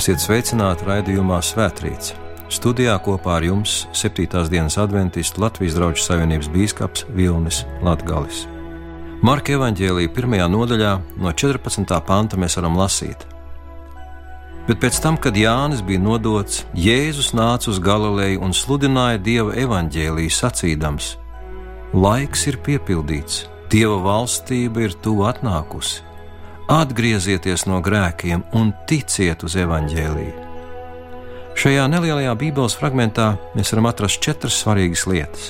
Esiet sveicināti raidījumā Svētrīts. Studijā kopā ar jums 7. dienas adventists Latvijas draugu savienības bīskaps Vilnis Latgalis. Marka evanģēlīja pirmajā nodaļā no 14. panta mēs varam lasīt. Bet pēc tam, kad Jānis bija nodots, Jēzus nāca uz Galileju un sludināja Dieva evaņģēlīju sacīdams: Laiks ir piepildīts, Dieva valstība ir tuvu atnākusi atgriezieties no grēkiem un ticiet uz evaņģēlīju. Šajā nelielajā Bībeles fragmentā mēs varam atrast četras svarīgas lietas.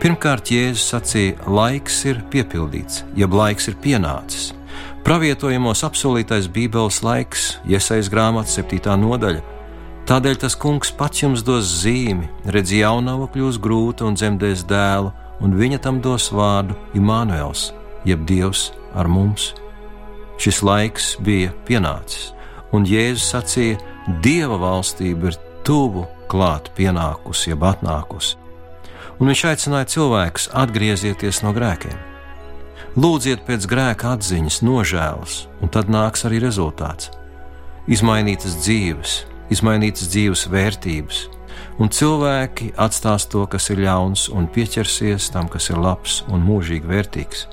Pirmkārt, Jēzus sacīja, laiks ir piepildīts, jeb laiks ir pienācis. Pravietojumos apsolītais Bībeles laiks, iesaistīts grāmatas 7. nodaļa. Tādēļ tas kungs pats jums dos zīmi, redz, jaunava kļūs grūta un dzemdēs dēlu, un viņa tam dos vārdu Imānuels, jeb Dievs ar mums. Šis laiks bija pienācis, un Jēzus sacīja, Dieva valstība ir tuvu klāt pienākusi, jeb atnākusi. Un viņš aicināja cilvēkus atgriezties no grēkiem. Lūdziet pēc grēka atziņas, nožēlas, un tad nāks arī rezultāts. Izmainītas dzīves, izmainītas dzīves vērtības, un cilvēki atstās to, kas ir ļauns, un pieķersies tam, kas ir labs un mūžīgi vērtīgs.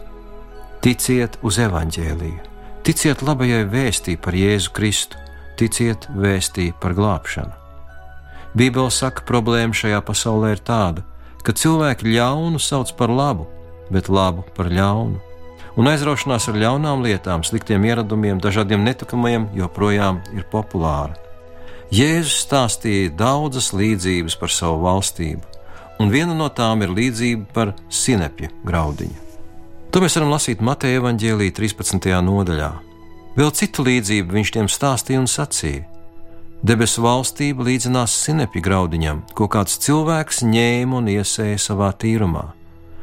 Ticiet uz evaņģēliju, Ticiet labajai vēstī par Jēzu Kristu, ticiet vēstī par glābšanu. Bībele saka, problēma šajā pasaulē ir tāda, ka cilvēki ļaunu sauc par labu, bet labu par ļaunu. Un aizraušanās ar ļaunām lietām, sliktiem ieradumiem, dažādiem netikamajiem joprojām ir populāra. Jēzus stāstīja daudzas līdzības par savu valstību, un viena no tām ir līdzība par sinepju graudiņu. To mēs varam lasīt Mateja evaņģēlī 13. nodaļā. Vēl citu līdzību viņš tiem stāstīja un sacīja. Debesu valstība līdzinās sinepju graudiņam, ko kāds cilvēks ņēma un iesēja savā tīrumā.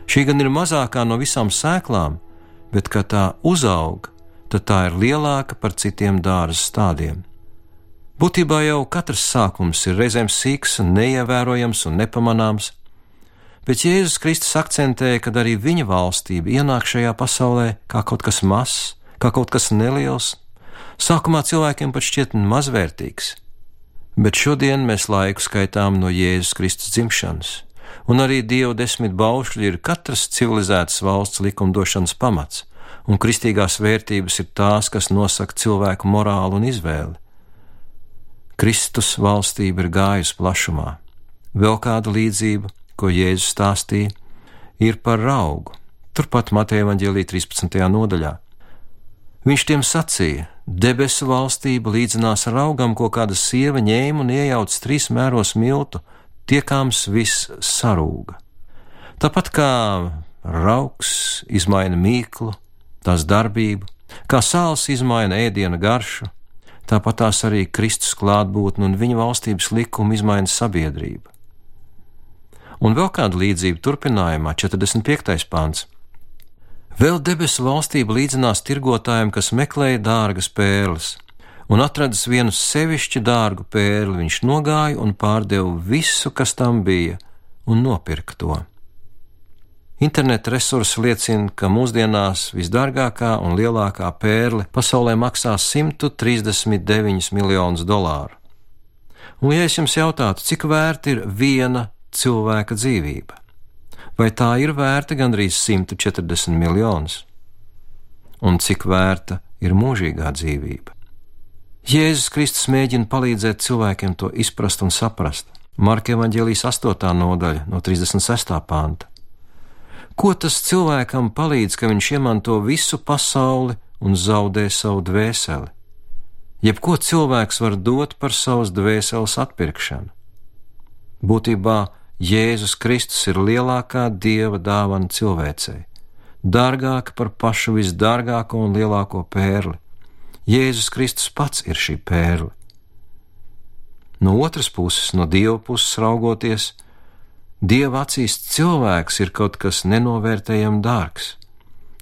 Šī gan ir mazākā no visām sēklām, bet, kad tā uzaug, tad tā ir lielāka par citiem dārza stādiem. Būtībā jau katrs sākums ir reizēm sīks, neievērojams un nepamanāms, bet Jēzus Kristus akcentēja, ka arī viņa valstība ienāk šajā pasaulē kā kaut kas mazs, kā kaut kas neliels. Sākumā cilvēkiem pat šķiet mazvērtīgs, bet šodien mēs laiku skaitām no Jēzus Kristus dzimšanas, un arī Dieva desmit baušļi ir katras civilizētas valsts likumdošanas pamats, un kristīgās vērtības ir tās, kas nosaka cilvēku morālu un izvēli. Kristus valstība ir gājusi plašumā. Vēl kāda līdzība ko Jēzus stāstīja, ir par augu. Turpat Mateja Vāģelī 13. nodaļā. Viņš tiem sacīja: Debesu valstība līdzinās augam, ko kāda sieva ņēma un iejauca trīs mēros miltu, tiekāms viss sarūga. Tāpat kā rauks izmaina mīklu, tās darbību, kā sāls izmaina ēdiena garšu, tāpat tās arī Kristus klātbūtne un viņa valstības likumi izmaina sabiedrību. Un vēl kāda līdzība turpinājumā, 45. pāns. Vēl debesu valstība līdzinās tirgotājiem, kas meklēja dārgas pērles, un atradis vienu sevišķi dārgu pērli, viņš nogāja un pārdeva visu, kas tam bija, un nopirka to. Interneta resursi liecina, ka mūsdienās visdārgākā un lielākā pērle pasaulē maksā 139 miljonus dolāru. Un, ja es jums jautātu, cik vērta ir viena cilvēka dzīvība. Vai tā ir vērta gandrīz 140 miljonus? Un cik vērta ir mūžīgā dzīvība? Jēzus Kristus mēģina palīdzēt cilvēkiem to izprast un saprast. Marka evanģēlijas 8. nodaļa, no 36. panta. Ko tas cilvēkam palīdz, ka viņš iemanto visu pasauli un zaudē savu dvēseli? Jebko cilvēks var dot par savas dvēseles atpirkšanu. Būtībā Jēzus Kristus ir lielākā dieva dāvana cilvēcei, dārgāka par pašu visdārgāko un lielāko pērli. Jēzus Kristus pats ir šī pērle. No otras puses, no dieva puses raugoties, dieva acīs cilvēks ir kaut kas nenovērtējami dārgs,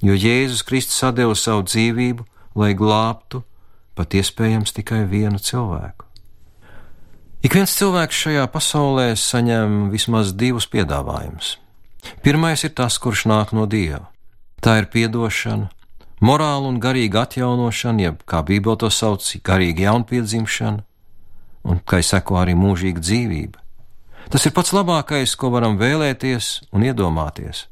jo Jēzus Kristus deva savu dzīvību, lai glābtu pat iespējams tikai vienu cilvēku. Ik viens cilvēks šajā pasaulē saņem vismaz divus piedāvājumus. Pirmais ir tas, kurš nāk no Dieva. Tā ir atdošana, morāla un garīga atjaunošana, jeb kā Bībele to sauc, garīga jaunpiedzimšana. un kai seko arī mūžīga dzīvība. Tas ir pats labākais, ko varam vēlēties un iedomāties.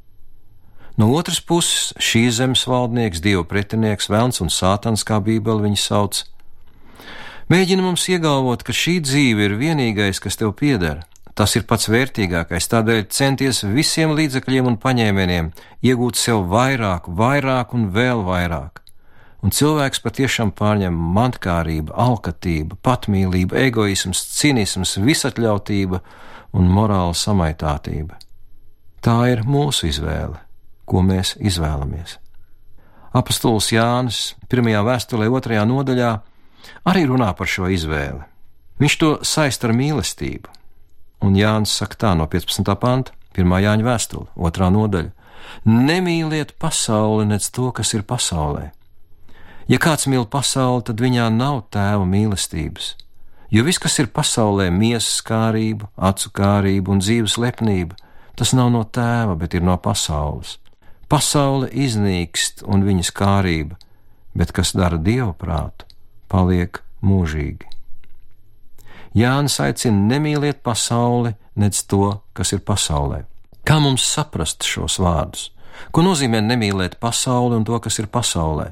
No otras puses, šīs zemes valdnieks, dievu pretinieks, vēlns un sātans, kā Bībele viņu sauc, mēģina mums iegalvot, ka šī dzīve ir vienīgais, kas tev pieder. Tas ir pats vērtīgākais, tādēļ centies visiem līdzekļiem un paņēmieniem iegūt sev vairāk, vairāk un vēl vairāk. Un cilvēks patiešām pārņem mantkārība, alkatība, patmīlība, egoisms, cinisms, visatļautība un morāla samaitātība. Tā ir mūsu izvēle ko mēs izvēlamies. Apostols Jānis pirmajā vēstulē, otrajā nodaļā, arī runā par šo izvēli. Viņš to saista ar mīlestību, un Jānis saka tā no 15. panta, 1. Jāņa vēstule, 2. nodaļa: Nemīliet pasauli, nec to, kas ir pasaulē. Ja kāds mīl pasauli, tad viņā nav tēva mīlestības, jo viss, kas ir pasaulē, miesas kārība, acu kārība un dzīves lepnība, tas nav no tēva, bet ir no pasaules. Pasaule iznīkst un viņas kārība, bet kas dara dievu prātu, paliek mūžīgi. Jānis aicina nemīliet pasauli, nec to, kas ir pasaulē. Kā mums saprast šos vārdus? Ko nozīmē nemīlēt pasauli un to, kas ir pasaulē?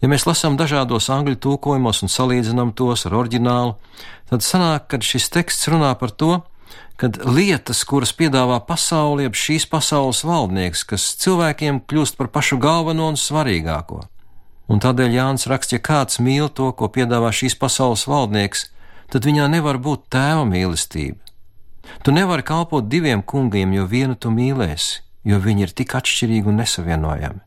Ja mēs lasām dažādos angļu tūkojumos un salīdzinām tos ar oriģinālu, tad sanāk, ka šis teksts runā par to, kad lietas, kuras piedāvā pasauli, jeb šīs pasaules valdnieks, kas cilvēkiem kļūst par pašu galveno un svarīgāko. Un tādēļ Jānis raksta, ja kāds mīl to, ko piedāvā šīs pasaules valdnieks, tad viņā nevar būt tēva mīlestība. Tu nevari kalpot diviem kungiem, jo vienu tu mīlēsi, jo viņi ir tik atšķirīgi un nesavienojami.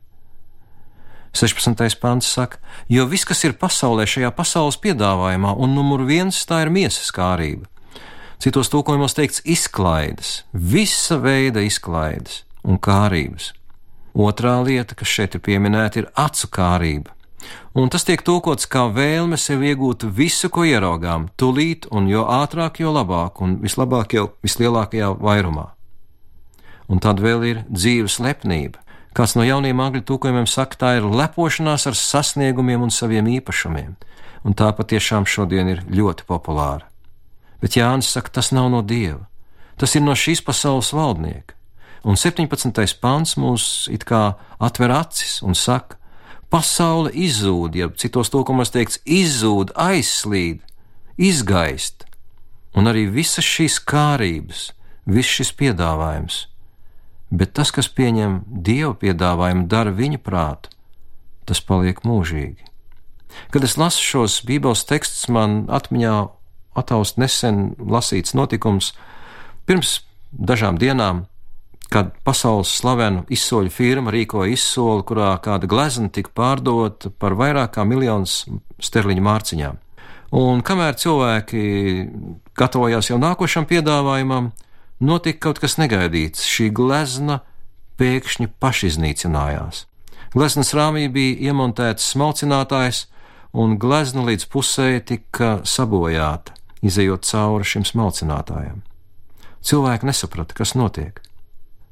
16. pants saka, jo viss, kas ir pasaulē, šajā pasaules piedāvājumā, un numur viens tā ir miesas kārība, Citos tūkojumos teikts izklaides, visa veida izklaides un kārības. Otrā lieta, kas šeit ir pieminēta, ir acu kārība. Un tas tiek tulkots kā vēlme sev iegūt visu, ko ieraugām, tūlīt, un jo ātrāk, jo labāk, un vislabāk jau vislielākajā vairumā. Un tad vēl ir dzīves lepnība. Kāds no jauniem angļu tūkojumiem saka, tā ir lepošanās ar sasniegumiem un saviem īpašumiem, un tā patiešām šodien ir ļoti populāra. Bet Jānis saka, tas nav no dieva, tas ir no šīs pasaules valdnieka. Un 17. pāns mūs it kā atver acis un saka, pasaule izzūd, ja citos tulkumos teikts, izzūd, aizslīd, izgaist, un arī visas šīs kārības, viss šis piedāvājums. Bet tas, kas pieņem dievu piedāvājumu, dara viņa prātu, tas paliek mūžīgi. Kad es lasu šos Bībeles tekstus, man atmiņā ataust nesen lasīts notikums pirms dažām dienām, kad pasaules slavena izsoļu firma rīkoja izsoli, kurā kāda glezna tika pārdota par vairāk kā miljonus sterliņu mārciņām. Un kamēr cilvēki gatavojās jau nākošam piedāvājumam, notika kaut kas negaidīts. Šī glezna pēkšņi pašiznīcinājās. Gleznas rāmī bija iemontēts smalcinātājs, un glezna līdz pusē tika sabojāta izējot cauri šim smalcinātājam. Cilvēki nesaprata, kas notiek.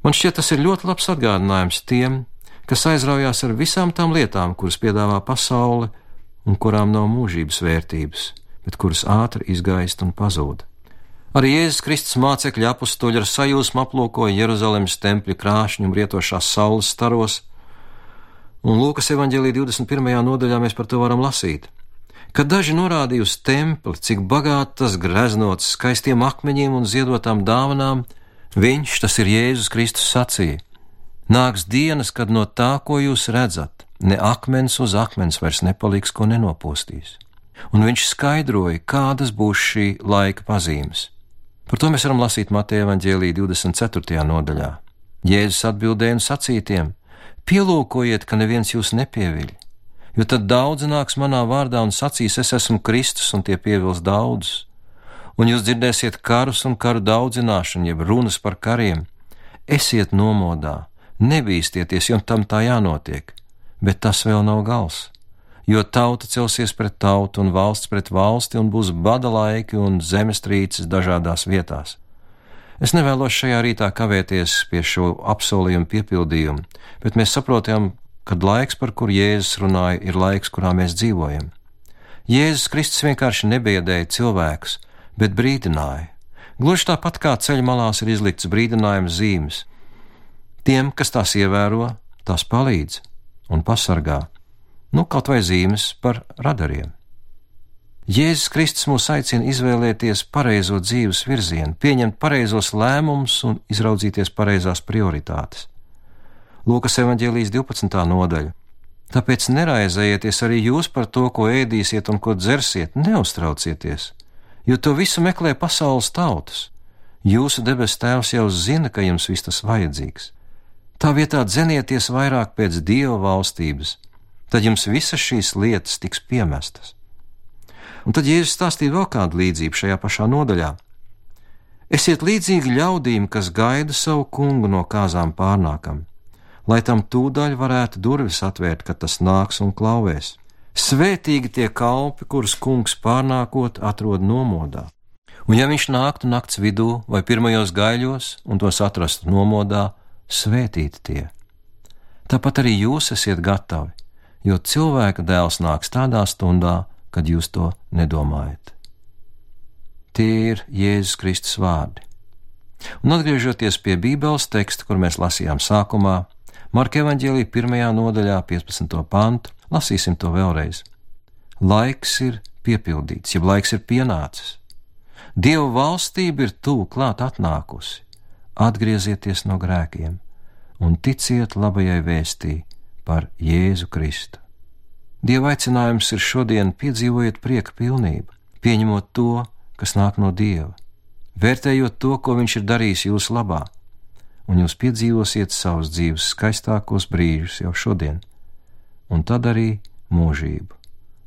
Man šķiet, tas ir ļoti labs atgādinājums tiem, kas aizraujās ar visām tām lietām, kuras piedāvā pasaule un kurām nav mūžības vērtības, bet kuras ātri izgaist un pazūd. Arī Jēzus Kristus mācekļi apstuļi ar sajūsmu aplūkoja Jeruzalemes tempļa krāšņu un rietošās saules staros, un Lūkas evanģēlī 21. nodaļā mēs par to varam lasīt. Kad daži norādīja uz templi, cik bagāti tas greznots skaistiem akmeņiem un ziedotām dāvanām, viņš, tas ir Jēzus Kristus, sacīja: Nāks dienas, kad no tā, ko jūs redzat, ne akmens uz akmens vairs nepaliks, ko nenopostīs. Un viņš skaidroja, kādas būs šī laika pazīmes. Par to mēs varam lasīt Mateja Vāģēlī 24. nodaļā. Jēzus atbildēja un sacītiem: Pielūkojiet, ka neviens jūs nepieviļ jo tad daudz nāks manā vārdā un sacīs, es esmu Kristus, un tie pievils daudzus. Un jūs dzirdēsiet karus un karu daudzināšanu, jeb runas par kariem. Esiet nomodā, nebīsties, jo tam tā jānotiek, bet tas vēl nav gals. Jo tauta celsies pret tautu un valsts pret valsti, un būs bada laiki un zemestrīces dažādās vietās. Es nevēlos šajā rītā kavēties pie šo apsolījumu piepildījumu, bet mēs saprotam, kad laiks, par kuru Jēzus runāja, ir laiks, kurā mēs dzīvojam. Jēzus Kristus vienkārši nebiedēja cilvēkus, bet brīdināja. Gluži tāpat kā ceļa malās ir izlikts brīdinājuma zīmes. Tiem, kas tās ievēro, tās palīdz un pasargā, nu kaut vai zīmes par radariem. Jēzus Kristus mūs aicina izvēlēties pareizo dzīves virzienu, pieņemt pareizos lēmumus un izraudzīties pareizās prioritātes. Lūkas evanģēlijas 12. nodaļa. Tāpēc neraizējieties arī jūs par to, ko ēdīsiet un ko dzersiet, neuztraucieties, jo to visu meklē pasaules tautas. Jūsu debes tēvs jau zina, ka jums viss tas vajadzīgs. Tā vietā dzenieties vairāk pēc dieva valstības, tad jums visas šīs lietas tiks piemestas. Un tad Jēzus stāstīja vēl kādu līdzību šajā pašā nodaļā. Esiet līdzīgi ļaudīm, kas gaida savu kungu no kāzām pārnākam, lai tam tūdaļ varētu durvis atvērt, kad tas nāks un klauvēs. Svētīgi tie kalpi, kurus kungs pārnākot atrod nomodā. Un ja viņš nāktu nakts vidū vai pirmajos gaiļos un tos atrastu nomodā, svētīti tie. Tāpat arī jūs esiet gatavi, jo cilvēka dēls nāks tādā stundā, kad jūs to nedomājat. Tie ir Jēzus Kristus vārdi. Un atgriežoties pie Bībeles teksta, kur mēs lasījām sākumā, Marka evanģēlī 1. nodaļā, 15. pantu, lasīsim to vēlreiz. Laiks ir piepildīts, jeb laiks ir pienācis. Dieva valstība ir tuvu klāt atnākusi. Atgriezieties no grēkiem un ticiet labajai vēstī par Jēzu Kristu. Dieva aicinājums ir šodien piedzīvojiet prieka pilnību, pieņemot to, kas nāk no Dieva, vērtējot to, ko Viņš ir darījis jūsu labā, un jūs piedzīvosiet savus dzīves skaistākos brīžus jau šodien, un tad arī mūžību,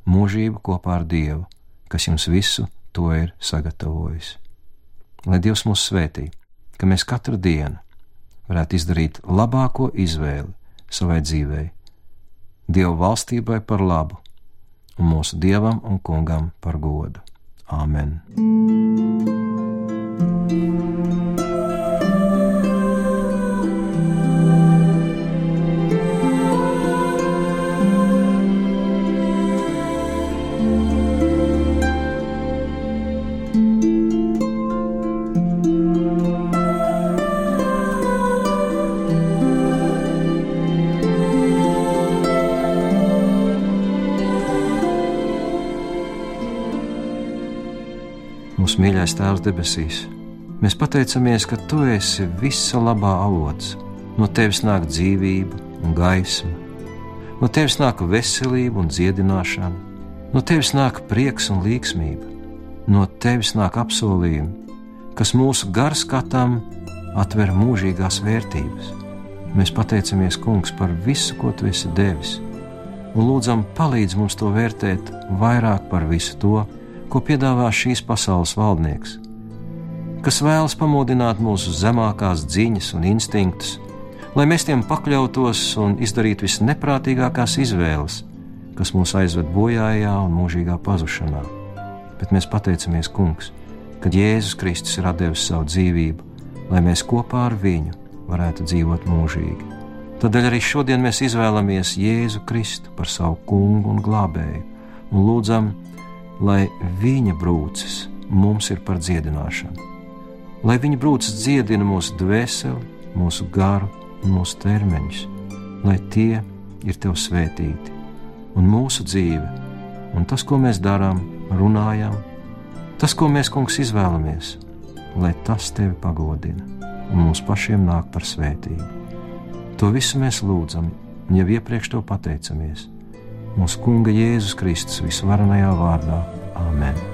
mūžību kopā ar Dievu, kas jums visu to ir sagatavojis. Lai Dievs mūs svētī, ka mēs katru dienu varētu izdarīt labāko izvēli savai dzīvei Dieva valstībai par labu un mūsu dievam un kungam par godu. Āmen! Mūsu mīļais Tēvs debesīs, mēs pateicamies, ka Tu esi visa labā avots. No Tevis nāk dzīvība un gaisma, no Tevis nāk veselība un dziedināšana, no Tevis nāk prieks un līgsmība, no Tevis nāk apsolījumi, kas mūsu garskatam atver mūžīgās vērtības. Mēs pateicamies, Kungs, par visu, ko Tu esi devis, un lūdzam, palīdz mums to vērtēt vairāk par visu to, ko piedāvā šīs pasaules valdnieks, kas vēlas pamodināt mūsu zemākās dziņas un instinktus, lai mēs tiem pakļautos un izdarītu visneprātīgākās izvēles, kas mūs aizved bojājā un mūžīgā pazušanā. Bet mēs pateicamies, Kungs, ka Jēzus Kristus ir devis savu dzīvību, lai mēs kopā ar viņu varētu dzīvot mūžīgi. Tādēļ arī šodien mēs izvēlamies Jēzu Kristu par savu kungu un glābēju un lūdzam, lai viņa brūces mums ir par dziedināšanu, lai viņa brūces dziedina mūsu dvēseli, mūsu garu un mūsu ķermeņus, lai tie ir tev svētīti, un mūsu dzīve, un tas, ko mēs darām, runājam, tas, ko mēs, kungs, izvēlamies, lai tas tevi pagodina un mums pašiem nāk par svētību. To visu mēs lūdzam, jau iepriekš to pateicamies mūsu Kunga Jēzus Kristus visvarenajā vārdā. Āmen!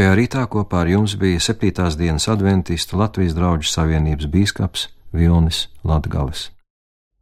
Šajā rītā kopā ar jums bija 7. dienas adventistu Latvijas draugu savienības bīskaps Vilnis Latgales.